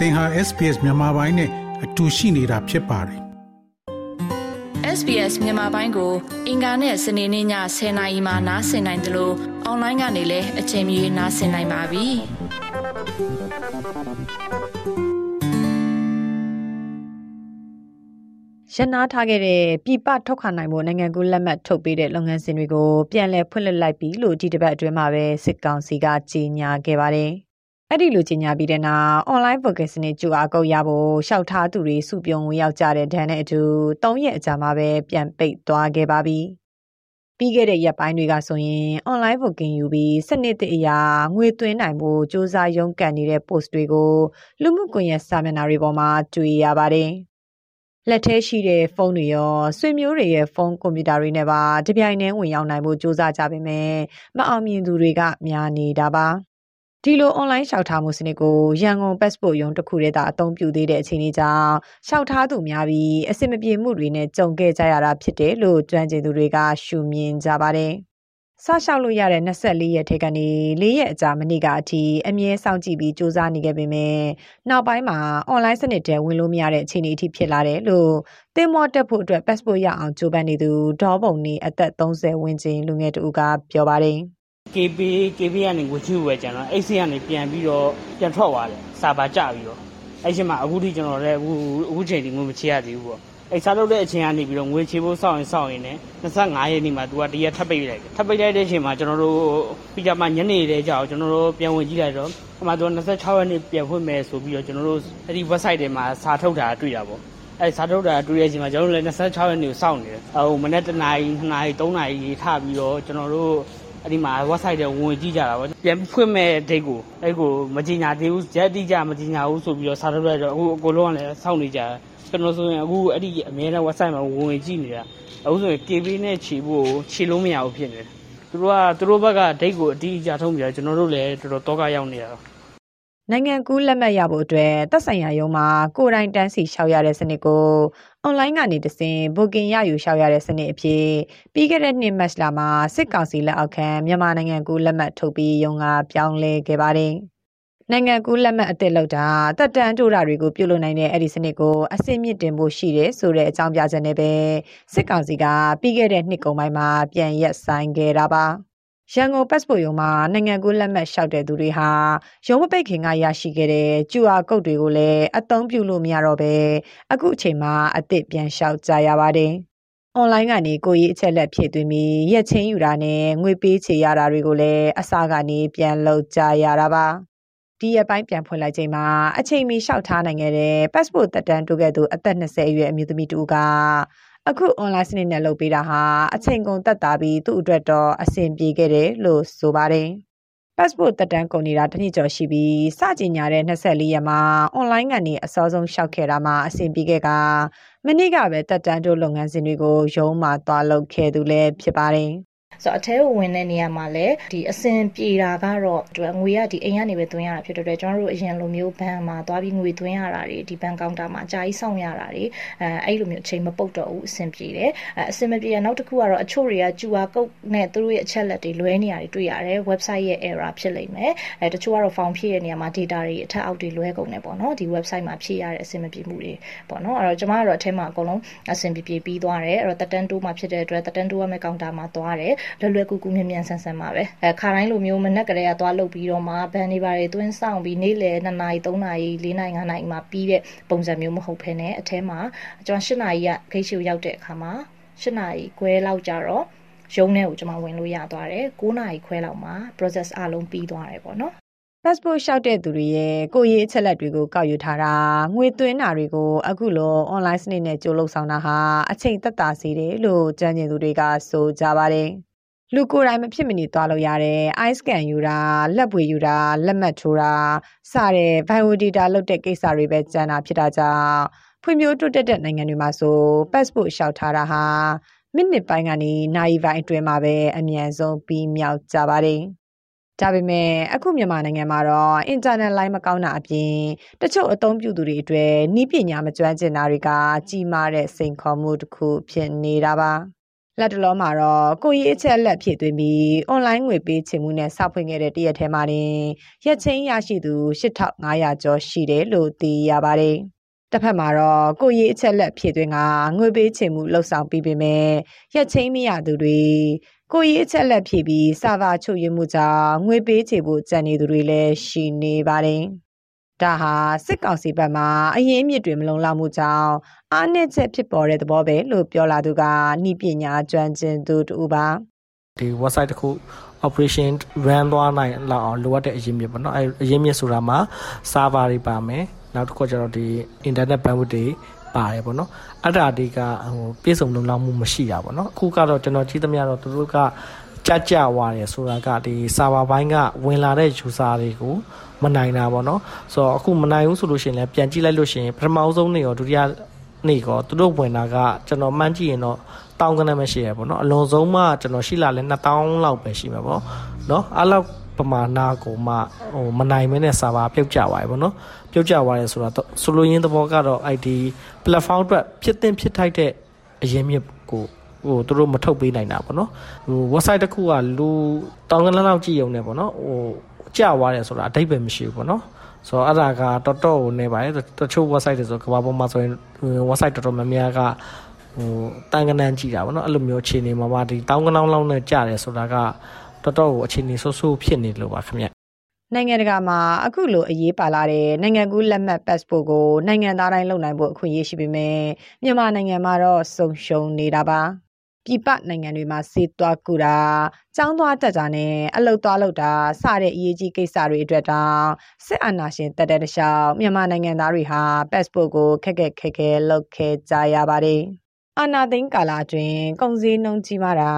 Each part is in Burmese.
သင်ဟာ SPS မြန်မာပိုင်းနဲ့အတူရှိနေတာဖြစ်ပါတယ် SBS မြန်မာပိုင်းကို အင်ကာနဲ့စနေနေ့ည10:00နာရီမှနားဆင်နိုင်တယ်လို့အွန်လိုင်းကနေလည်းအချိန်မီနားဆင်နိုင်ပါပြီရနာထားခဲ့တဲ့ပြပထုတ်ခါနိုင်ဖို့နိုင်ငံကူးလက်မှတ်ထုတ်ပေးတဲ့လုပ်ငန်းစဉ်တွေကိုပြန်လည်ဖွင့်လှစ်လိုက်ပြီလို့ဒီတစ်ပတ်အတွင်းမှာပဲစစ်ကောင်စီကကြေညာခဲ့ပါတယ်။ အဲ့ဒီလိုကြီးညာပြီးတဲ့နောက် online focus နဲ့ကြိုအားကုတ်ရဖို့ရှောက်ထားသူတွေစုပြုံဝင်ရောက်ကြတဲ့ဒဏ်နဲ့အတူ၃ရက်အကြာမှာပဲပြန်ပိတ်သွားခဲ့ပါပြီ။ပြီးခဲ့တဲ့ရက်ပိုင်းတွေကဆိုရင် online booking ယူပြီးစနစ်တအရာငွေသွင်းနိုင်ဖို့စ조사ရုံးကန်နေတဲ့ post တွေကိုလူမှုကွန်ရက်စာမျက်နှာတွေပေါ်မှာတွေ့ရပါတယ်။လက်ထဲရှိတဲ့ဖုန်းတွေရောဆွေမျိုးတွေရဲ့ဖုန်းကွန်ပျူတာတွေနဲ့ပါတပြိုင်တည်းဝင်ရောက်နိုင်ဖို့စ조사ကြပေမဲ့မအောင်မြင်သူတွေကများနေတာပါ။ ဒီလို online လျှောက်ထားမှုစနစ်ကို ရန်ကုန် passport ရုံးတစ်ခုတည်းသာ အသုံးပြုသေးတဲ့ အခြေအနေကြောင့် လျှောက်ထားသူများပြီး အဆင်မပြေမှုတွေနဲ့ ကြုံခဲ့ကြရတာ ဖြစ်တယ်လို့ကြွမ်းကျင်သူတွေက ရှုမြင်ကြပါတယ်။စလျှောက်လို့ရတဲ့24ရက်ထဲကနေ ၄ ရက်အကြာ မနေ့ကအထိ အမြဲစောင့်ကြည့်ပြီးစူးစမ်းနေခဲ့ပေမဲ့ နောက်ပိုင်းမှာ online စနစ်ထဲ ဝင်လို့မရတဲ့ အခြေအနေအထိ ဖြစ်လာတယ်လို့တင်မော့တက်ဖို့အတွက် passport ရအောင် ကြိုးပမ်းနေသူ ဒေါ်ပုံနေ အသက်30ဝန်းကျင် လူငယ်တူကပြောပါတယ်။ KB KB ကနေငွေချေးဝယ်ကြတော့အဲ့စီကနေပြန်ပြီးတော့ပြန်ထွက်သွားတယ်စာပါကြပြီးတော့အဲ့ချိန်မှာအခုထိကျွန်တော်လည်းအခုအခုချိန်ဒီငွေမချေးရသေးဘူးပေါ့အဲ့စားလုပ်တဲ့အချိန်ကနေပြီးတော့ငွေချေးဖို့စောင့်ရင်စောင့်ရင်လည်း25ရက်နေ့မှာသူကတရက်ထပ်ပိတ်လိုက်တယ်ထပ်ပိတ်လိုက်တဲ့အချိန်မှာကျွန်တော်တို့ပြီးကြမှာညနေလေးကြောက်ကျွန်တော်တို့ပြန်ဝင်ကြည့်လိုက်တော့အမှသူက26ရက်နေ့ပြန်ဖွင့်မယ်ဆိုပြီးတော့ကျွန်တော်တို့အဲ့ဒီ website တွေမှာစာထုတ်တာတွေ့တာပေါ့အဲ့စာထုတ်တာတွေ့တဲ့အချိန်မှာကျွန်တော်တို့လည်း26ရက်နေ့ကိုစောင့်နေတယ်ဟိုမနေ့တနာရီ2နာရီ3နာရီထပြီးတော့ကျွန်တော်တို့ အဲ့ဒီမှာ website တွေဝင်ကြည့်ကြတာပေါ့ပြန်ဖွင့်မဲ့ date ကိုအဲ့ကိုမကြီးညာသေးဘူးရက်တိကျမကြီးညာဘူးဆိုပြီးတော့စာထုတ်လိုက်တော့အခုအကုန်လုံးကလည်းစောင့်နေကြကျွန်တော်ဆိုရင်အခုအဲ့ဒီအများနဲ့ website မှာဝင်ကြည့်နေတာအခုဆိုရင် KB နဲ့ခြေဖို့ခြေလို့မရဘူးဖြစ်နေတယ်သူတို့ကသူတို့ဘက်က date ကိုအတိအကျထုံးပြကျွန်တော်တို့လည်းတော်တော်တော့ကရောက်နေတာ နိုင်ငံကူးလက်မှတ်ရဖို့အတွက်သက်ဆိုင်ရာရုံးမှာကိုယ်တိုင်တန်းစီလျှောက်ရတဲ့စနစ်ကိုအွန်လိုင်းကနေတဆင့် booking ရယူလျှောက်ရတဲ့စနစ်အဖြစ်ပြီးခဲ့တဲ့နှစ်မတ်လမှာစစ်ကောင်စီလက်အောက်ခံမြန်မာနိုင်ငံကူးလက်မှတ်ထုတ်ပြီးရုံးကပြောင်းလဲခဲ့ပါတယ်။နိုင်ငံကူးလက်မှတ်အသစ်လောက်တာတက်တန်တိုးတာတွေကိုပြုလုပ်နိုင်တဲ့အဲ့ဒီစနစ်ကိုအစင်းမြင့်တင်ဖို့ရှိတယ်ဆိုတဲ့အကြောင်းပြချက်နဲ့ပဲစစ်ကောင်စီကပြီးခဲ့တဲ့နှစ်ကုန်ပိုင်းမှာပြန်ရက်ဆိုင်ခဲ့တာပါ။ ရန်ကုန် passport ရုံးမှာနိုင်ငံကူးလက်မှတ်လျှောက်တဲ့သူတွေဟာရုံးမပိတ်ခင်ကရရှိခဲ့တဲ့ QR code တွေကိုလည်းအသုံးပြုလို့မရတော့ဘဲအခုအချိန်မှာအသစ်ပြန်လျှောက်ကြရပါတယ်။ online ကနေကိုရေးအချက်လက်ဖြည့်သွင်းပြီးရက်ချင်းယူတာနဲ့ငွေပေးချေရတာတွေကိုလည်းအစားကနေပြန်လုပ်ကြရတာပါ။ဒီရက်ပိုင်းပြန်ဖွင့်လိုက်ချိန်မှာအချိန်မီလျှောက်ထားနိုင်ခဲ့တဲ့ passport တက်တန်းတိုးခဲ့သူအသက်20အရွယ်အမျိုးသမီးတူက အခု online စနစ်နဲ့လုပ်ပေးတာဟာအချိန်ကုန်သက်သာပြီးသူ့အတွက်တော့အဆင်ပြေခဲ့တယ်လို့ဆိုပါတယ်။ passport တက်တန်းကုန်နေတာတနည်းကျော်ရှိပြီးစကြင်ညာတဲ့24ရက်မှာ online ကနေအစောဆုံးရှောက်ခဲ့တာမှအဆင်ပြေခဲ့ကမနေ့ကပဲတက်တန်းတို့လုပ်ငန်းစဉ်တွေကိုရုံးမှသွားလုပ်ခဲ့သူလည်းဖြစ်ပါတယ်။ ဆိုတော့အထဲကိုဝင်တဲ့နေရာမှာလည်းဒီအစင်ပြေတာကတော့ငွေကဒီအိမ်ကနေပဲသွင်းရတာဖြစ်တဲ့အတွက်ကျွန်တော်တို့အရင်လိုမျိုးဘဏ်မှာသွားပြီးငွေသွင်းရတာတွေဒီဘဏ်ကောင်တာမှာအကြာကြီးစောင့်ရတာတွေအဲအဲ့လိုမျိုးအချိန်မပုတ်တော့ဘူးအဆင်ပြေတယ်အဲအဆင်မပြေတဲ့နောက်တစ်ခုကတော့အချို့တွေက QR code နဲ့သူတို့ရဲ့အချက်လက်တွေလွဲနေရတွေတွေ့ရတယ် website ရဲ့ error ဖြစ်လိမ့်မယ်အဲတချို့ကတော့ form ဖြည့်တဲ့နေရာမှာ data တွေအထက်အောက်တွေလွဲကုန်တယ်ပေါ့နော်ဒီ website မှာဖြည့်ရတဲ့အဆင်မပြေမှုတွေပေါ့နော်အဲ့တော့ကျွန်မကတော့အထက်မှာအကုန်လုံးအဆင်ပြေပြေပြီးသွားတယ်အဲ့တော့တက်တန်းတိုးမှာဖြစ်တဲ့အတွက်တက်တန်းတိုးရမယ့်ကောင်တာမှာသွားတယ်လွယ်လွယ်ကူကူမြန်မြန်ဆန်ဆန်ပါပဲအဲခါတိုင်းလိုမျိုးမနက်ကလေးကသွားလုပ်ပြီးတော့မှဘန်တွေပါတွေသွင်းဆောင်ပြီးနေ့လယ်2နာရီ3နာရီ4နာရီ5နာရီမှာပြီးတဲ့ပုံစံမျိုးမဟုတ်ဘဲနဲ့အထဲမှာကျွန်တော်8နာရီကဂိတ်ရှိကိုရောက်တဲ့အခါမှာ8နာရီခွဲလောက်ကြတော့ရုံးထဲကိုကျွန်မဝင်လို့ရသွားတယ်9နာရီခွဲလောက်မှာ process အလုံးပြီးသွားတယ်ပေါ့နော် passport လျှောက်တဲ့သူတွေရဲ့ကိုရေးအချက်လက်တွေကိုကောက်ယူထားတာငွေသွင်းတာတွေကိုအခုလို online စနစ်နဲ့ကြိုးလုပ်ဆောင်တာဟာအချိန်သက်သာစေတယ်လို့ကြံ့ကျင်သူတွေကဆိုကြပါတယ်။ လူကိုယ်တိုင်မဖြစ်မနေသွားလို့ရတဲ့ eye scan ယူတာလက်ပွေယူတာလက်မှတ်ထိုးတာစတဲ့ bio data လုပ်တဲ့ကိစ္စတွေပဲကျန်တာဖြစ်တာကြောင့်ဖွံ့ဖြိုးတိုးတက်တဲ့နိုင်ငံတွေမှာဆို passport လျှောက်ထားတာဟာမိနစ်ပိုင်းကနေနာရီပိုင်းအတွင်းမှာပဲအမြန်ဆုံးပြီးမြောက်ကြပါတယ်ဒါပေမဲ့အခုမြန်မာနိုင်ငံမှာတော့အင်တာနက်လိုင်းမကောင်းတာအပြင်တချို့အသုံးပြုသူတွေအတွက်ဤပညာမကျွမ်းကျင်တာတွေကကြီးမားတဲ့စိန်ခေါ်မှုတစ်ခုဖြစ်နေတာပါ လက်တလောမှာတော့ကိုကြီးအချက်လက်ဖြည့်သွင်းပြီးအွန်လိုင်းငွေပေးချေမှုနဲ့စောက်ဖွင့်ခဲ့တဲ့တရက်ထဲမှာတင်ရက်ချင်းရရှိသူ8500ကျော်ရှိတယ်လို့သိရပါတယ်။တစ်ဖက်မှာတော့ကိုကြီးအချက်လက်ဖြည့်သွင်းကငွေပေးချေမှုလှုပ်ဆောင်ပြီးပေမဲ့ရက်ချင်းမရသူတွေကိုကြီးအချက်လက်ဖြည့်ပြီးစာဗာချုပ်ရမှုကြောင့်ငွေပေးချေဖို့ကြံနေသူတွေလည်းရှိနေပါတယ်။ ဒါဟာစစ်ကောင်စီဘက်မှအရင်အမြစ်တွေမလုံလောက်မှုကြောင့်အားနည်းချက်ဖြစ်ပေါ်တဲ့သဘောပဲလို့ပြောလာသူကနှီးပညာကျွမ်းကျင်သူတူပါဒီ website တစ်ခု operation run သွားနိုင်လောက်အောင်လိုအပ်တဲ့အရင်းမြစ်ပေါ့နော်အဲအရင်းမြစ်ဆိုတာမှာ server တွေပါမယ်နောက်တစ်ခုကျတော့ဒီ internet bandwidth တွေပါတယ်ပေါ့နော်အဲ့ဒါတွေကဟိုပြည့်စုံလုံလောက်မှုမရှိတာပေါ့နော်အခုကတော့ကျွန်တော်ကြည့်သမျှတော့သူတို့က ကြကြဝါတယ်ဆိုတာကဒီ server ဘိုင်းကဝင်လာတဲ့ user တွေကိုမနိုင်တာပေါ့နော်ဆိုတော့အခုမနိုင်ဘူးဆိုလို့ရှိရင်လည်းပြန်ကြည့်လိုက်လို့ရှိရင်ပထမဆုံးနေ့ရောဒုတိယနေ့ကောသူတို့ဝင်တာကကျွန်တော်မှန်းကြည့်ရင်တော့တောင်းကနေမရှိရပေါ့နော်အလွန်ဆုံးမှကျွန်တော်ရှိလာလဲ2000လောက်ပဲရှိမှာပေါ့နော်အဲ့လောက်ပမာဏကိုမှဟိုမနိုင်မဲနဲ့စာပါပြုတ်ကြသွားပြီပေါ့နော်ပြုတ်ကြသွားတယ်ဆိုတော့ဆိုလိုရင်းသဘောကတော့ ID platform အတွက်ဖြစ်တင်ဖြစ်ထိုက်တဲ့အရင်မြစ်ကို ဟိုသူတို့မထုတ်ပေးနိုင်တာပေါ့နော်ဟို website တစ်ခုကလူတောင်းကနန်းလောက်ကြည့်ရုံနဲ့ပေါ့နော်ဟိုကျသွားတယ်ဆိုတာအတိတ်ပဲမရှိဘူးပေါ့နော်ဆိုတော့အဲ့ဒါကတော်တော်ကိုနေပါတယ်တချို့ website တွေဆိုကဘာပေါ်မှာဆိုရင် website တော်တော်များများကဟိုတန်ကနန်းကြည့်တာပေါ့နော်အဲ့လိုမျိုးအခြေအနေမှာပါဒီတောင်းကနောင်းလောင်းနဲ့ကြတယ်ဆိုတာကတော်တော်ကိုအခြေအနေဆိုးဆိုးဖြစ်နေလို့ပါခင်ဗျနိုင်ငံတကာမှာအခုလိုအရေးပါလာတဲ့နိုင်ငံကူးလက်မှတ် passport ကိုနိုင်ငံသားတိုင်းလုပ်နိုင်ဖို့အခွင့်အရေးရှိပေမဲ့မြန်မာနိုင်ငံမှာတော့စုံရှုံနေတာပါ ပြည်ပနိုင်ငံတွေမှာဆေးသွားကူတာ၊ကျောင်းသွားတက်တာနဲ့အလုပ်သွားလုပ်တာစတဲ့အရေးကြီးကိစ္စတွေအတွက်တောင်စစ်အာဏာရှင်တက်တဲ့တခြားမြန်မာနိုင်ငံသားတွေဟာ passport ကိုခက်ခက်ခဲခဲလုပ်ခဲ့ကြရပါတယ်။အာနာသိန်းကာလအတွင်းကုန်စည်နှုန်းကြီးမားတာ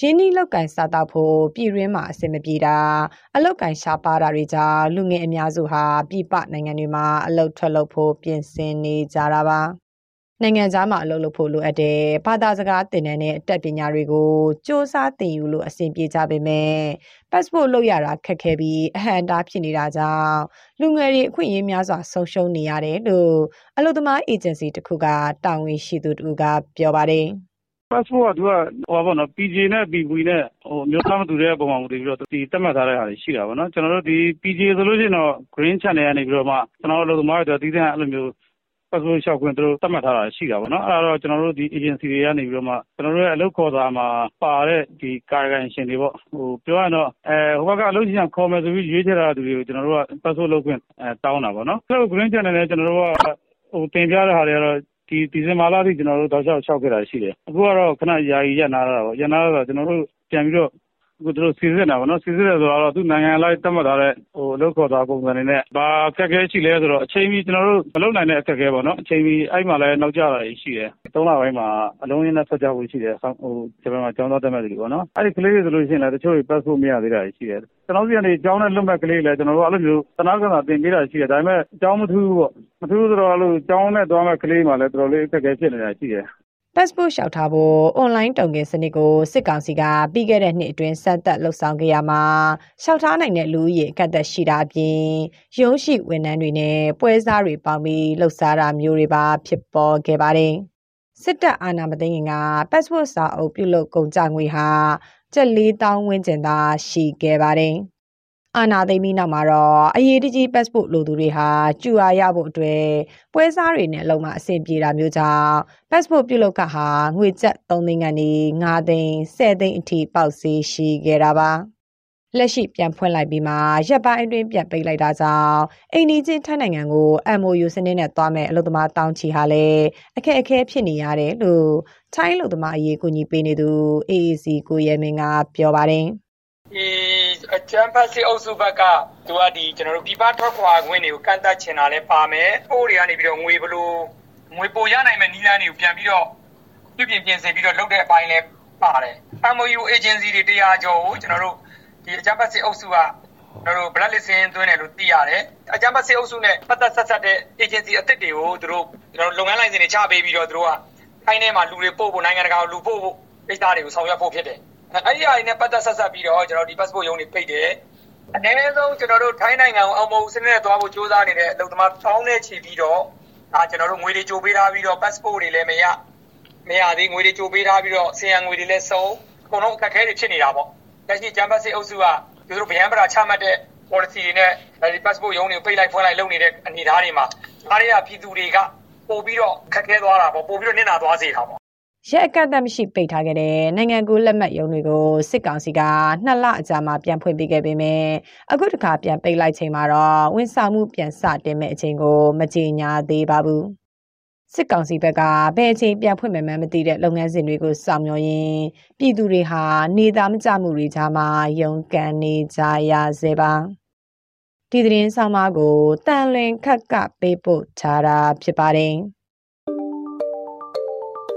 ရင်းနှီးလောက်ကင်စားတော့ဖို့ပြည်ရင်းမှာအဆင်မပြေတာအလောက်ကင်ရှားပါတာတွေကြောင့်လူငယ်အများစုဟာပြည်ပနိုင်ငံတွေမှာအလုပ်ထွက်လုပ်ဖို့ပြင်ဆင်နေကြတာပါ နိုင်ငံသားမှာအလုပ်လုပ်ဖို့လိုအပ်တဲ့ဘာသာစကားသင်တန်းနဲ့အတတ်ပညာတွေကိုစ조사သင်ယူလို့အဆင်ပြေကြပေမဲ့ passport လုပ်ရတာခက်ခဲပြီးအဟံတားဖြစ်နေတာကြောင့်လူငယ်တွေအခွင့်အရေးများစွာဆုံးရှုံးနေရတယ်လို့အလုပ်သမားအေဂျင်စီတစ်ခုကတာဝန်ရှိသူတူကပြောပါတယ် passport ကသူကဟိုပါဘောနော် PJ နဲ့ PV နဲ့ဟိုမျိုးသားမတူတဲ့ပုံမှန်မူတည်ပြီးတော့ဒီတက်မှတ်ထားတဲ့ဟာတွေရှိတာပေါ့နော်ကျွန်တော်တို့ဒီ PJ ဆိုလို့ရှိရင်တော့ green channel ကနေပြီးတော့မှကျွန်တော်တို့အလုပ်သမားတွေတော့တီးတဲ့အဲ့လိုမျိုး passport လျှောက်ခွင့်သူတို့သတ်မှတ်ထားတာရှိတာပေါ့နော်အဲ့ဒါတော့ကျွန်တော်တို့ဒီ agency တွေကနေပြီးတော့မှကျွန်တော်တို့ရဲ့အလုပ်ခေါ်စာမှာပါတဲ့ဒီကာယကံရှင်တွေပေါ့ဟိုပြောရတော့အဲဟိုဘက်ကအလုပ်ရှင်ခေါ်မယ်ဆိုပြီးရွေးချယ်တာသူတွေကိုကျွန်တော်တို့က passport လုပ်ခွင့်အဲတောင်းတာပေါ့နော်အဲ့လို green channel နဲ့ကျွန်တော်တို့ကဟိုတင်ပြတဲ့ဟာတွေကတော့ဒီဒီဇင်ဘာလထိကျွန်တော်တို့တောက်လျှောက်လျှောက်ခဲ့တာရှိတယ်အခုကတော့ခဏယာယီရပ်နာတာပေါ့ရပ်နာတာကျွန်တော်တို့ပြန်ပြီးတော့ အခုသူတို့စီစစ်တာပေါ့နော်စီစစ်တယ်ဆိုတော့သူနိုင်ငံလိုက်တတ်မှတ်ထားတဲ့ဟိုလောက်ခေါ်တာပုံစံတွေနဲ့ဘာအခက်အခဲရှိလဲဆိုတော့အချိန်ကြီးကျွန်တော်တို့မလုပ်နိုင်တဲ့အခက်အခဲပေါ့နော်အချိန်ကြီးအဲ့မှာလည်းနောက်ကျတာရှိတယ်သုံးလပိုင်းမှာအလုံးရင်းနဲ့ဆက်ကြဖို့ရှိတယ်ဟိုဂျပန်မှာကျောင်းသားတက်မဲ့တွေပေါ့နော်အဲ့ဒီကလေးတွေဆိုလို့ရှိရင်လည်းတချို့တွေ passport မရသေးတာရှိတယ်ကျွန်တော်စီကနေကျောင်းနဲ့လွတ်မဲ့ကလေးလည်းကျွန်တော်တို့အဲ့လိုမျိုးသနာကံသာတင်ပေးတာရှိတယ်ဒါပေမဲ့ကျောင်းမထူးဘူးပေါ့မထူးဆိုတော့အဲ့လိုကျောင်းနဲ့သွားမဲ့ကလေးမှလည်းတော်တော်လေးအခက်အခဲဖြစ်နေတာရှိတယ် passport လျှောက်ထားဖို့အွန်လိုင်းတုံကင်စနစ်ကိုစစ်ကောင်စီကပြီးခဲ့တဲ့နှစ်အတွင်းစက်သက်လှုပ်ဆောင်ခဲ့ရမှာလျှောက်ထားနိုင်တဲ့လူဦးရေအကန့်အသတ်ရှိတာအပြင်ရုံးရှိဝန်ထမ်းတွေနဲ့ပွဲစားတွေပေါင်းပြီးလှုပ်ရှားတာမျိုးတွေပါဖြစ်ပေါ်ခဲ့ပါတယ်စစ်တပ်အာဏာမသိခင်က passport စာအုပ်ပြုလုပ်ကုန်ကြငွေဟာကျပ်4000ဝန်းကျင်သာရှိခဲ့ပါတယ်။ အာနာသိမ့်ပြီးနောက်မှာတော့အရေးတကြီး passport လိုသူတွေဟာကျူအာရဖို့အတွက်ပွဲစားတွေနဲ့အလုံးမအဆင်ပြေတာမျိုးကြောင့် passport ပြုလုပ်ကဟာငွေကျပ်3သိန်းကနေ5သိန်း10သိန်းအထိပေါက်ဈေးရှိခဲ့တာပါလက်ရှိပြန်ဖွင့်လိုက်ပြီးမှရပ်ပိုင်းအတွင်းပြန်ပိတ်လိုက်တာကြောင့်အိန္ဒိချင်းထိုင်းနိုင်ငံကို MOU စနစ်နဲ့သွားမဲ့အလုပ်သမားတောင်းချီဟာလည်းအခက်အခဲဖြစ်နေရတယ်လို့ထိုင်းအလုပ်သမားအရေးကူညီပေးနေသူ AAC ကိုရဲမင်းကပြောပါတယ်ဒီ အချမ်းဖတ်စစ်အုပ်စုဘက်ကသူကဒီကျွန်တော်တို့ပြပထွက်ခွာခွင့်တွေကိုကန့်သတ်ချင်တာလည်းပါမယ်။ပို့တွေကနေပြီးတော့ငွေဘလို့ငွေပိုရနိုင်မဲ့နီးလန်းတွေကိုပြန်ပြီးတော့ပြပြင်ပြင်ဆင်ပြီးတော့လုပ်တဲ့အပိုင်းလည်းပါတယ်။ MOU agency တွေတရားကျော်ကိုကျွန်တော်တို့ဒီအချမ်းဖတ်စစ်အုပ်စုကကျွန်တော်တို့ black list သွင်းတယ်လို့သိရတယ်။အကြမ်းဖက်စစ်အုပ်စုနဲ့ပတ်သက်ဆက်ဆက်တဲ့ agency အသစ်တွေကိုသူတို့ကျွန်တော်တို့လုပ်ငန်းလိုင်စင်တွေချပေးပြီးတော့သူတို့ကခိုင်းထဲမှာလူတွေပို့ဖို့နိုင်ငံတကာကိုလူပို့ဖို့ကိစ္စတွေကိုဆောင်ရွက်ဖို့ဖြစ်တယ်။ အဲ့ဒီအရာတွေနဲ့ပတ်သက်ဆက်ဆက်ပြီးတော့ကျွန်တော်ဒီ passport ရုံးတွေပိတ်တယ်အနည်းဆုံးကျွန်တော်တို့ထိုင်းနိုင်ငံကိုအောင်မုံစနစ်နဲ့သွားဖို့ကြိုးစားနေတဲ့အလုပ်သမားတောင်းနဲ့ချီပြီးတော့ဒါကျွန်တော်တို့ငွေတွေကြိုပေးထားပြီးတော့ passport တွေလည်းမရမရသေးငွေတွေကြိုပေးထားပြီးတော့ဆင်ရငွေတွေလည်းစုံအကုန်လုံးအခက်အခဲတွေဖြစ်နေတာပေါ့လက်ရှိဂျမ်ဘတ်စစ်အုပ်စုကသူတို့ဗျံပရာချမှတ်တဲ့ policy တွေနဲ့ဒီ passport ရုံးတွေကိုပိတ်လိုက်ဖွင့်လိုက်လုပ်နေတဲ့အနေအထားတွေမှာအားရပြည်သူတွေကပို့ပြီးတော့ခက်ခဲသွားတာပေါ့ပို့ပြီးတော့နစ်နာသွားစေတာပေါ့ ရက်အကန့်အသတ်မရှိပိတ်ထားခဲ့တဲ့နိုင်ငံကူးလက်မှတ်ရုံးတွေကိုစစ်ကောင်စီကနှစ်လအကြာမှာပြန်ဖွင့်ပေးခဲ့ပေမဲ့အခုတစ်ခါပြန်ပိတ်လိုက်ချိန်မှာတော့ဝန်ဆောင်မှုပြန်စတင်မဲ့အချိန်ကိုမကြေညာသေးပါဘူးစစ်ကောင်စီဘက်ကဘယ်အချိန်ပြန်ဖွင့်မယ်မှမသိတဲ့လုပ်ငန်းစဉ်တွေကိုစောင့်မျှော်ရင်းပြည်သူတွေဟာနေသားမကြမှုတွေကြားမှာရုန်းကန်နေကြရစေပါဒီသတင်းဆောင်မကိုတန်လွင်ခက်ကပေးပို့ထားတာဖြစ်ပါတယ်